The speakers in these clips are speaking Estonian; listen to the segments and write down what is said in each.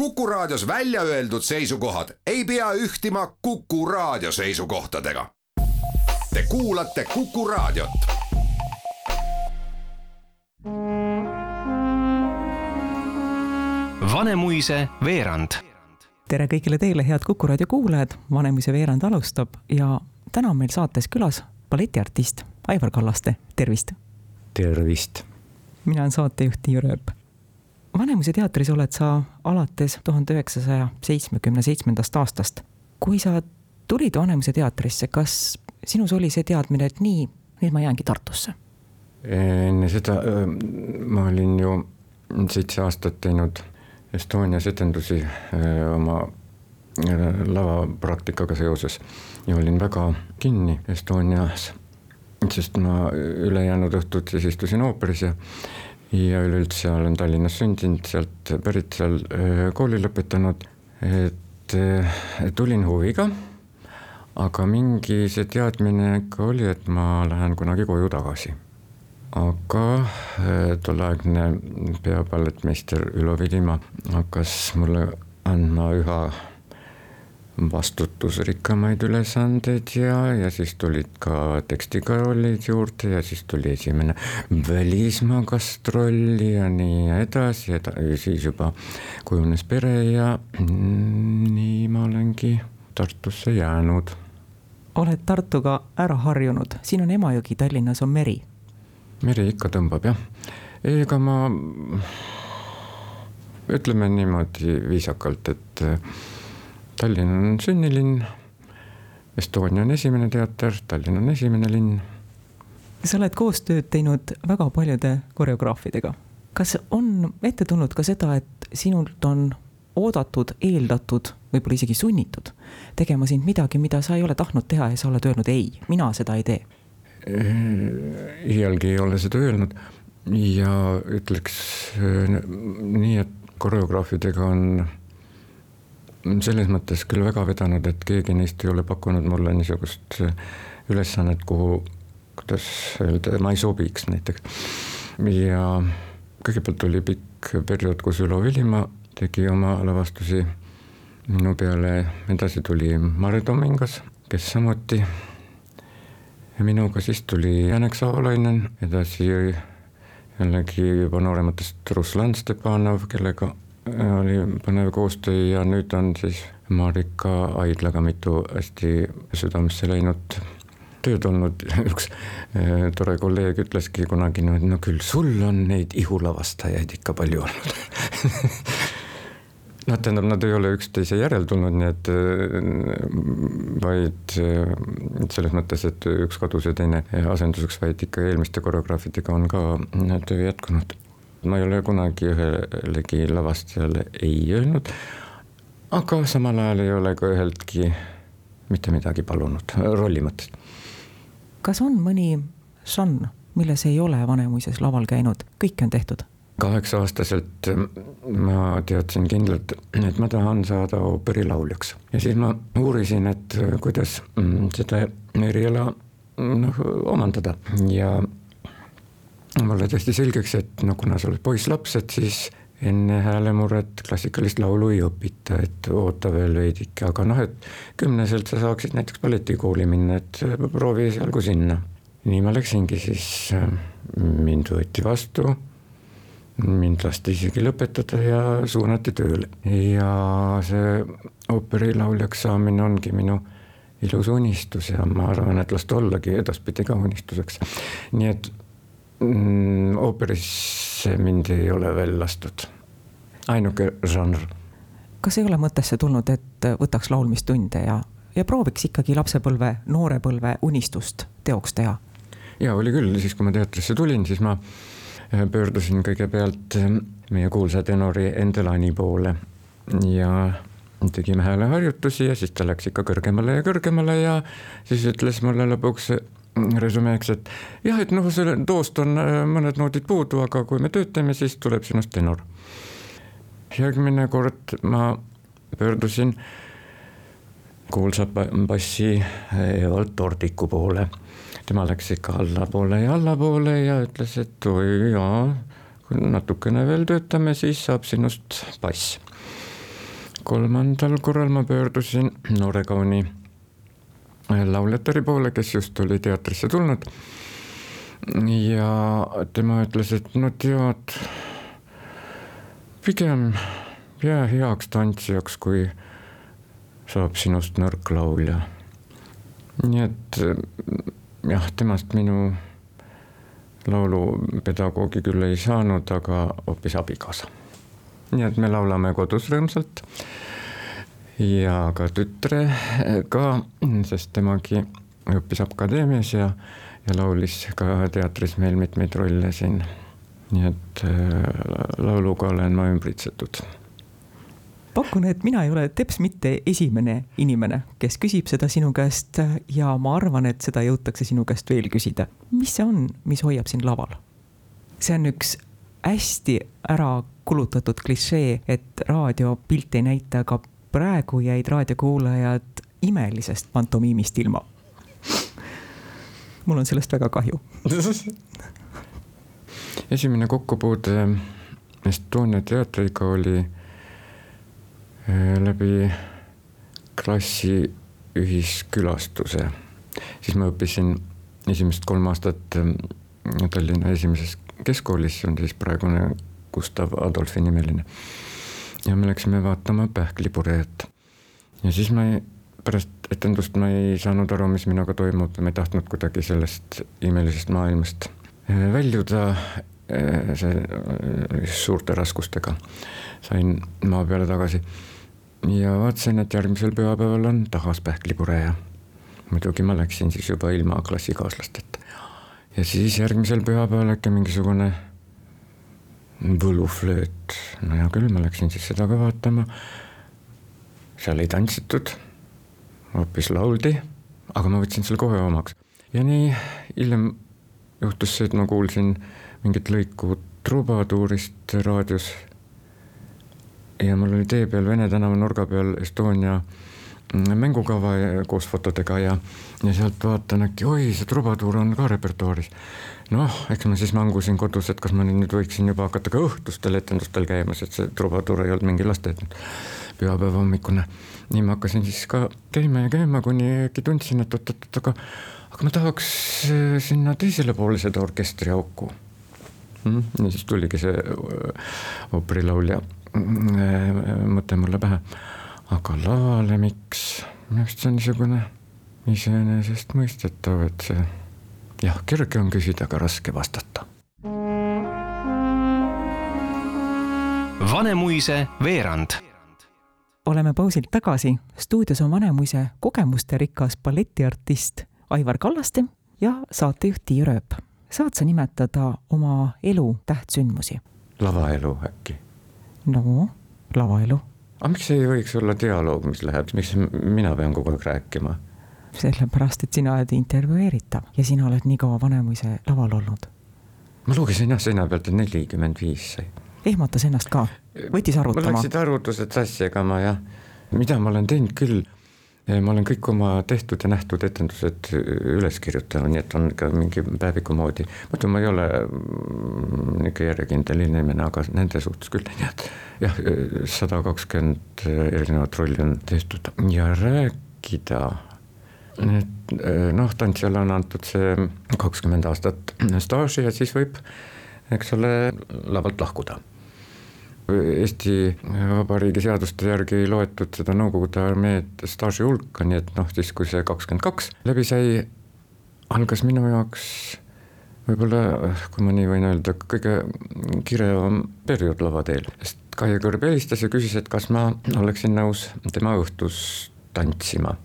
Kuku Raadios välja öeldud seisukohad ei pea ühtima Kuku Raadio seisukohtadega. Te kuulate Kuku Raadiot. Vanemuise veerand. tere kõigile teile, head Kuku raadio kuulajad, Vanemuise veerand alustab ja täna on meil saates külas balletiartist Aivar Kallaste, tervist! tervist! mina olen saatejuht Tiiu Rööp. Vanemuise teatris oled sa alates tuhande üheksasaja seitsmekümne seitsmendast aastast. kui sa tulid Vanemuise teatrisse, kas sinus oli see teadmine, et nii, nüüd ma jäängi Tartusse? enne seda ma olin ju seitse aastat teinud Estonias etendusi oma lavapraktikaga seoses ja olin väga kinni Estonias, sest ma ülejäänud õhtud siis istusin ooperis ja ja üleüldse olen Tallinnas sündinud, sealt pärit, seal kooli lõpetanud, et tulin huviga, aga mingi see teadmine ikka oli, et ma lähen kunagi koju tagasi. Aga tolleaegne peapalletmeister Ülo Vidimaa hakkas mulle andma üha vastutusrikkamaid ülesandeid ja, ja siis tulid ka tekstiga rollid juurde ja siis tuli esimene välismaa gastroll ja nii edasi, siis juba kujunes pere ja nii ma olengi Tartusse jäänud. oled Tartuga ära harjunud, siin on Emajõgi, Tallinnas on meri. Meri ikka tõmbab jah, ega ma ütleme niimoodi viisakalt, et Tallinn on sünnilinn. Estonia on esimene teater, Tallinn on esimene linn. sa oled koostööd teinud väga paljude koreograafidega. kas on ette tulnud ka seda, et sinult on oodatud, eeldatud, võib-olla isegi sunnitud tegema sind midagi, mida sa ei ole tahtnud teha ja sa oled öelnud ei, mina seda ei tee iialgi ei ole seda öelnud ja ütleks nii, et koreograafidega on selles mõttes küll väga vedanud, et keegi neist ei ole pakkunud mulle niisugust ülesannet, kuhu, kuidas öelda, ma ei sobiks näiteks. ja kõigepealt oli pikk periood, kus Ülo Villimaa tegi oma lavastusi minu peale, edasi tuli Mare Tomingas, kes samuti ja minuga siis tuli Janek Savolainen, edasi jällegi juba noorematest Ruslan Stepanov, kellega äh, oli põnev koostöö ja nüüd on siis Marika Aidlaga mitu hästi südamesse läinud tööd olnud, üks äh, tore kolleeg ütleski kunagi no, no küll sul on neid ihulavastajaid ikka palju olnud noh, tähendab, nad ei ole üksteise järel tulnud, nii et vaid selles mõttes, et üks kadus ja teine asenduseks, vaid ikka eelmiste koreograafidega on ka töö jätkunud. Ma ei ole kunagi ühelegi lavastajale ei öelnud, aga samal ajal ei ole ka üheltki mitte midagi palunud rolli mõttes. kas on mõni žanr, milles ei ole Vanemuises laval käinud, kõike on tehtud? kaheksa-aastaselt ma teadsin kindlalt, et ma tahan saada ooperilauljaks ja siis ma uurisin, et kuidas seda eriala noh, omandada ja mulle tehti selgeks, et no kuna sa oled poisslaps, et siis enne häälemurret klassikalist laulu ei õpita, et oota veel veidike, aga noh, et kümneselt sa saaksid näiteks balletikooli minna, et proovi esialgu sinna. nii ma läksingi, siis mind võeti vastu mind lasti isegi lõpetada ja suunati tööle ja see ooperilauljaks saamine ongi minu ilus unistus ja ma arvan, et las ta ollagi edaspidi ka unistuseks. nii et mm, ooperisse mind ei ole veel lastud, ainuke žanr. kas ei ole mõttesse tulnud, et võtaks laulmistunde ja, ja prooviks ikkagi lapsepõlve, noorepõlve unistust teoks teha? ja oli küll, siis kui ma teatrisse tulin, siis ma pöördusin kõigepealt eh, meie kuulsa tenori Endelani poole ja tegime hääleharjutusi ja siis ta läks ikka kõrgemale ja kõrgemale ja siis ütles mulle lõpuks resümeeks, et jah, et noh, selle toost on eh, mõned noodid puudu, aga kui me töötame, siis tuleb sinust tenor. järgmine kord ma pöördusin kuulsa bassi Evald Tordiku poole tema läks ikka allapoole ja allapoole ja ütles, et oi jaa, kui natukene veel töötame, siis saab sinust bass. kolmandal korral ma pöördusin Noore Kauni lauljatari poole, kes just oli teatrisse tulnud. ja tema ütles, et no tead, pigem jää heaks tantsijaks, kui saab sinust nõrk laulja. nii et jah, temast minu laulupedagoogi küll ei saanud, aga hoopis abikaasa. nii et me laulame kodus rõõmsalt ja ka tütrega, sest temagi õppis akadeemias ja, ja laulis ka teatris meil mitmeid rolle siin. nii et äh, lauluga olen ma ümbritsetud pakun, et mina ei ole teps mitte esimene inimene, kes küsib seda sinu käest ja ma arvan, et seda jõutakse sinu käest veel küsida. mis see on, mis hoiab sind laval? see on üks hästi ära kulutatud klišee, et raadio pilt ei näita, aga praegu jäid raadiokuulajad imelisest pantomiimist ilma. mul on sellest väga kahju esimene kokkupuude Estonia teatriga oli äh, läbi klassi ühiskülastuse. siis ma õppisin esimest kolm aastat äh, Tallinna esimeses keskkoolis, see on siis praegune Gustav Adolfi nimeline ja me läksime vaatama Pähklipureet. ja siis ma ei, pärast etendust ma ei saanud aru, mis minuga toimub ma ei tahtnud kuidagi sellest imelisest maailmast äh, väljuda, äh, see äh, suurte raskustega sain maa peale tagasi. ja vaatasin, et järgmisel pühapäeval on tagas Pähklipure ja muidugi ma läksin siis juba ilma klassikaaslasteta. ja siis järgmisel pühapäeval äkki mingisugune võluflööt, no hea küll, ma läksin siis seda ka vaatama. seal ei tantsitud, hoopis lauldi, aga ma võtsin selle kohe omaks ja nii hiljem juhtus see, et ma kuulsin mingit lõiku Trubadurist raadios. ja mul oli tee peal Vene tänava nurga peal Estonia mängukava koos fotodega ja, ja sealt vaatan äkki, oi, see Trubadur on ka repertuaaris noh, eks ma siis mängusin kodus, et kas ma nüüd võiksin juba hakata ka õhtustel etendustel käima, sest see trubadur ei olnud mingi laste pühapäeva hommikune. nii ma hakkasin siis ka käima ja käima, kuni äkki tundsin, et oot-oot, aga, aga ma tahaks eh, sinna teisele poole seda orkestriauku mm,. ja siis tuligi see eh, ooperilaulja mm, mõte mulle pähe. Aga lavale miks, minu arust see on niisugune iseenesestmõistetav, et see jah, kerge on küsida, aga raske vastata. Vanemuise veerand. oleme pausilt tagasi, stuudios on Vanemuise kogemusterikas balletiartist Aivar Kallaste ja saatejuht Tiia Rööp. saad sa nimetada oma elu tähtsündmusi? lavaelu äkki? no, lavaelu. Aga miks ei võiks olla dialoog, mis läheb, miks mina pean kogu aeg rääkima? sellepärast, et sina oled intervjueeritav ja sina oled nii kaua Vanemuise laval olnud. ma lugesin jah seina pealt, et nelikümmend viis sai. ehmatas ennast ka, võttis arvutama? mul läksid arvutused sassi, ega ma jah, mida ma olen teinud küll, ma olen kõik oma tehtud ja nähtud etendused üles kirjutanud, nii et on ikka mingi päeviku moodi, muidu ma ei ole mm, niisugune järjekindel inimene, aga nende suhtes küll, nii et jah, sada kakskümmend erinevat rolli on tehtud. Ja rääkida et noh, tantsijale on antud see kakskümmend aastat staaži ja siis võib, eks ole, lavalt lahkuda. Eesti Vabariigi seaduste järgi loetud seda Nõukogude armeed staaži hulka, nii et noh, siis kui see kakskümmend kaks läbi sai, algas minu jaoks võib-olla, kui ma nii võin öelda, kõige kirevam periood lavateel, sest Kaie Kõrb helistas ja küsis, et kas ma oleksin nõus tema õhtus tantsima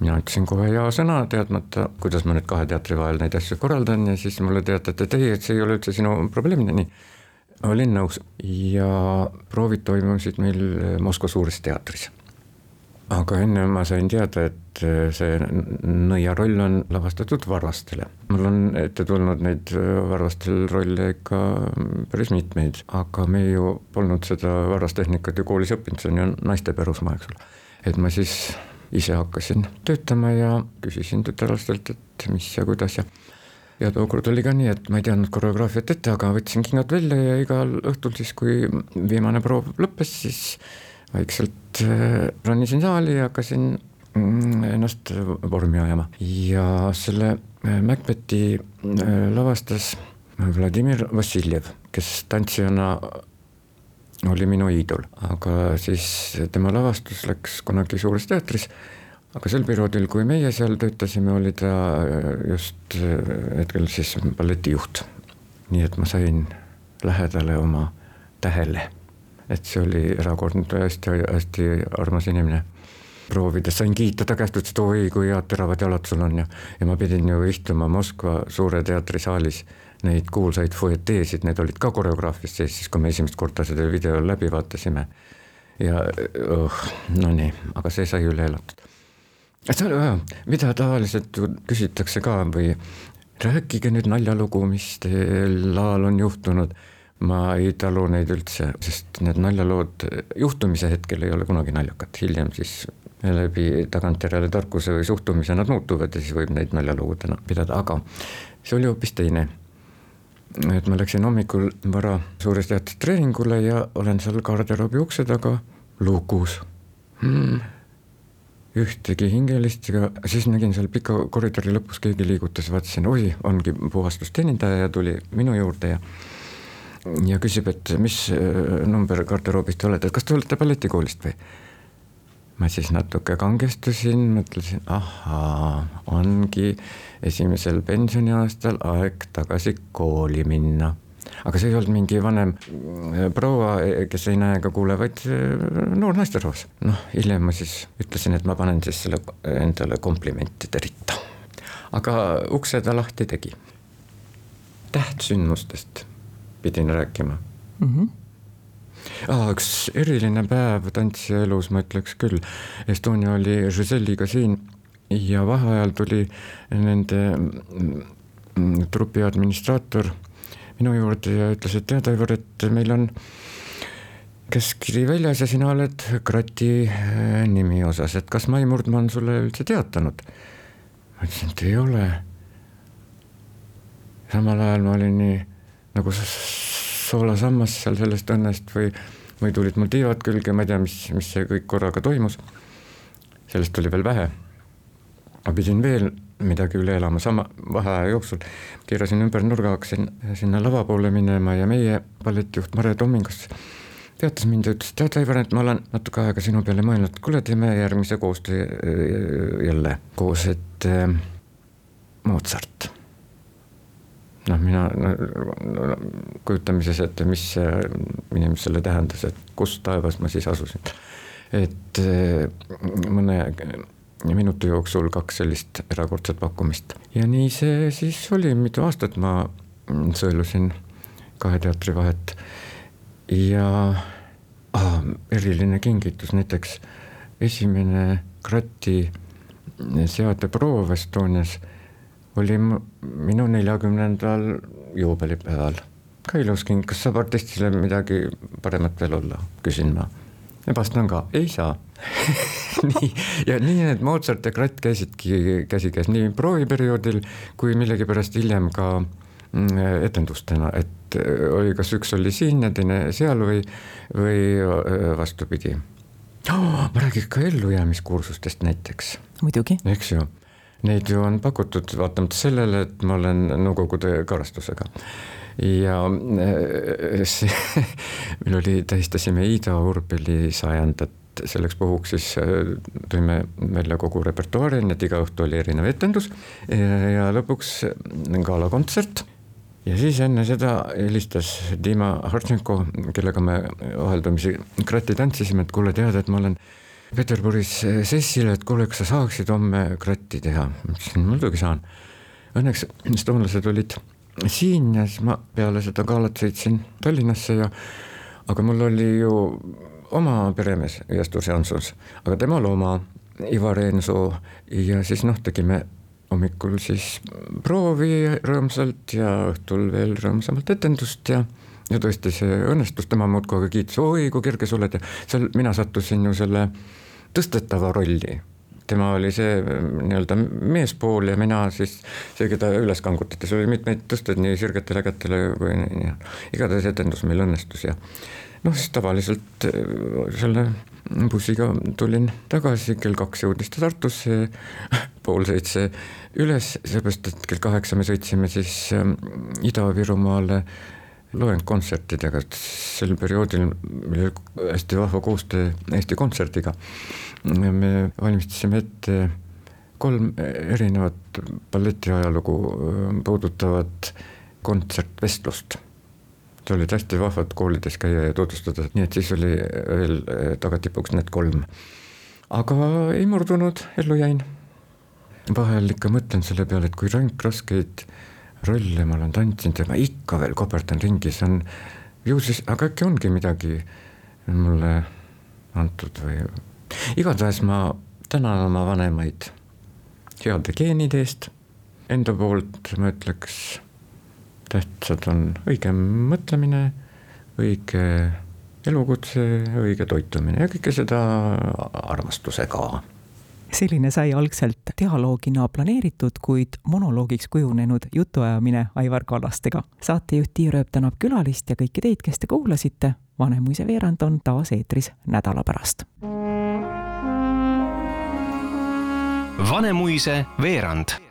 mina ütlesin kohe jaa sõna, teadmata, kuidas ma nüüd kahe teatri vahel neid asju korraldan ja siis mulle teatati, et ei, et see ei ole üldse sinu probleem, nii. Olin nõus ja proovid toimusid meil Moskva Suures teatris. aga enne ma sain teada, et see nõia roll on lavastatud varvastele. mul on ette tulnud neid varvastel rolle ikka päris mitmeid, aga me ju polnud seda varvastehnikat ju koolis õppinud, see on ju naiste pärusmaa, eks ole. et ma siis ise hakkasin töötama ja küsisin tütarlastelt, et mis ja kuidas ja ja tookord oli ka nii, et ma ei teadnud koreograafiat ette, aga võtsin kingad välja ja igal õhtul siis, kui viimane proov lõppes, siis vaikselt äh, ronisin saali ja hakkasin mm, ennast vormi ajama. Ja selle äh, Macbethi lavastas Vladimir Vassiljev, kes tantsijana oli minu iidol, aga siis tema lavastus läks kunagi Suures teatris aga sel perioodil, kui meie seal töötasime, oli ta just hetkel siis balletijuht. nii et ma sain lähedale oma tähele, et see oli erakordne, hästi, hästi armas inimene proovides sain kiita ta käest, ütles, et oi kui head teravad jalad sul on ja, ja ma pidin ju istuma Moskva Suure teatri saalis neid kuulsaid fueteesid, need olid ka koreograafis sees, siis kui me esimest korda seda video läbi vaatasime. ja oh, no nii, aga see sai üle elatud. Oli hea, mida tavaliselt küsitakse ka või rääkige nüüd naljalugu, mis teil laal on juhtunud. Ma ei talu neid üldse, sest need naljalood juhtumise hetkel ei ole kunagi naljakad, hiljem siis läbi tagantjärele tarkuse või suhtumise nad muutuvad ja siis võib neid naljalugudena pidada, aga see oli hoopis teine. et ma läksin hommikul vara Suures teatris treeningule ja olen seal garderoobi ukse taga lukus. Hmm.. Ühtegi hingelist ja siis nägin seal pika koridori lõpus keegi liigutas, vaatasin, oi, ongi puhastusteenindaja ja tuli minu juurde ja ja küsib, et mis äh, number garderoobis te olete, et kas te olete balletikoolist või ma siis natuke kangestusin, mõtlesin, ahaa, ongi esimesel pensioniaastal aeg tagasi kooli minna. Aga see ei olnud mingi vanem äh, proua, kes ei näe ega kuule, vaid äh, noor naisterahvas. noh, hiljem ma siis ütlesin, et ma panen siis selle endale komplimentide ritta. aga ukse ta lahti tegi. tähtsündmustest pidin rääkima mm. -hmm ah,. üks eriline päev tantsija elus, ma ütleks küll. Estonia oli Giselle'iga siin ja vaheajal tuli nende mm, trupi administraator minu juurde ja ütles, et tead, Aivar, et meil on käskkiri väljas ja sina oled krati äh, nimi osas, et kas Mai Murdmaa on sulle üldse teatanud? ma ütlesin, et ei ole. samal ajal ma olin nii nagu soolasammas seal sellest õnnest või, või tulid mul tiivad külge, ma ei tea, mis, mis see kõik korraga toimus. sellest oli veel vähe. ma pidin veel midagi üle elama. Sama vaheaja jooksul, keerasin ümber nurga, hakkasin sinna lava poole minema ja meie balletijuht Mare Tomingus teatas mind ja ütles, tead Aivar, et ma olen natuke aega sinu peale mõelnud, kuule, teeme järgmise koostöö äh, jälle koos, et äh, Mozart. Noh, mina no, kujutame siis ette, mis see inimesele tähendas, et kus taevas ma siis asusin. et eh, mõne minuti jooksul kaks sellist erakordset pakkumist. Ja nii see siis oli, mitu aastat ma sõelusin kahe teatri vahet. Ja ah, eriline kingitus, näiteks esimene Kratti seadeproov Estonias oli minu neljakümnendal juubelipäeval. ka ilus king, kas saab artistile midagi paremat veel olla, küsin ma. Ja vastan ka, ei saa nii, ja nii need Mozart ja Kratt käisidki käsikäes nii prooviperioodil kui millegipärast hiljem ka mm, etendustena, et äh, oli, kas üks oli siin ja teine seal või, või äh, vastupidi oh,. ma räägiks ka ellujäämiskursustest näiteks. muidugi. eks ju Neid ju on pakutud vaatamata sellele, et ma olen Nõukogude karastusega. ja äh, see, meil oli, tähistasime Ida Urbeli sajandat, selleks puhuks siis äh, tõime välja kogu repertuaari, nii et iga õhtu oli erinev etendus. Ja, ja lõpuks galakontsert ja siis enne seda helistas Dima Hartšenko, kellega me vaheldumisi kratti tantsisime, et kuule, tead, et ma olen Peterburis sessile, et kuule, kas sa saaksid homme kratti teha, ma ütlesin muidugi saan. Õnneks estoonlased olid siin ja siis ma peale seda galat sõitsin Tallinnasse ja aga mul oli ju oma peremees Jastus Jansons, aga temal oma Ivar Eensoo ja siis noh, tegime hommikul siis proovi rõõmsalt ja õhtul veel rõõmsamalt etendust ja ja tõesti, see õnnestus, tema muudkui aga kiitis, oi kui kerge sa oled. Ja seal mina sattusin ju selle tõstetava rolli. tema oli see nii-öelda meespool ja mina siis see, keda üles kangutati, seal oli mitmeid tõsted nii sirgetele kätele kui nii, igatahes etendus meil õnnestus ja noh, siis tavaliselt äh, selle bussiga tulin tagasi, kell kaks jõudis ta Tartusse, pool seitse üles, seepärast et kell kaheksa me sõitsime siis ähm, Ida-Virumaale loengkontsertidega, et sel perioodil meil oli hästi vahva koostöö Eesti Kontserdiga. me valmistasime ette kolm erinevat balletiajalugu ähm, puudutavat kontsertvestlust see olid hästi vahvad koolides käia ja tutvustada, nii et siis oli veel äh, tagatipuks need kolm. aga ei murdunud, ellu jäin. vahel ikka mõtlen selle peale, et kui ränk raskeid rolle ma olen tantsinud ja ma ikka veel koberdan ringi, see on ju siis, aga äkki ongi midagi mulle antud või. igatahes ma tänan oma vanemaid heade geenide eest, enda poolt ma ütleks tähtsad on õige mõtlemine, õige elukutse, õige toitumine ja kõike seda armastusega. Selline sai algselt dialoogina planeeritud, kuid monoloogiks kujunenud jutuajamine Aivar Kallastega. saatejuht Tiia Rööp tänab külalist ja kõiki teid, kes te kuulasite. Vanemuise veerand on taas eetris nädala pärast. Vanemuise veerand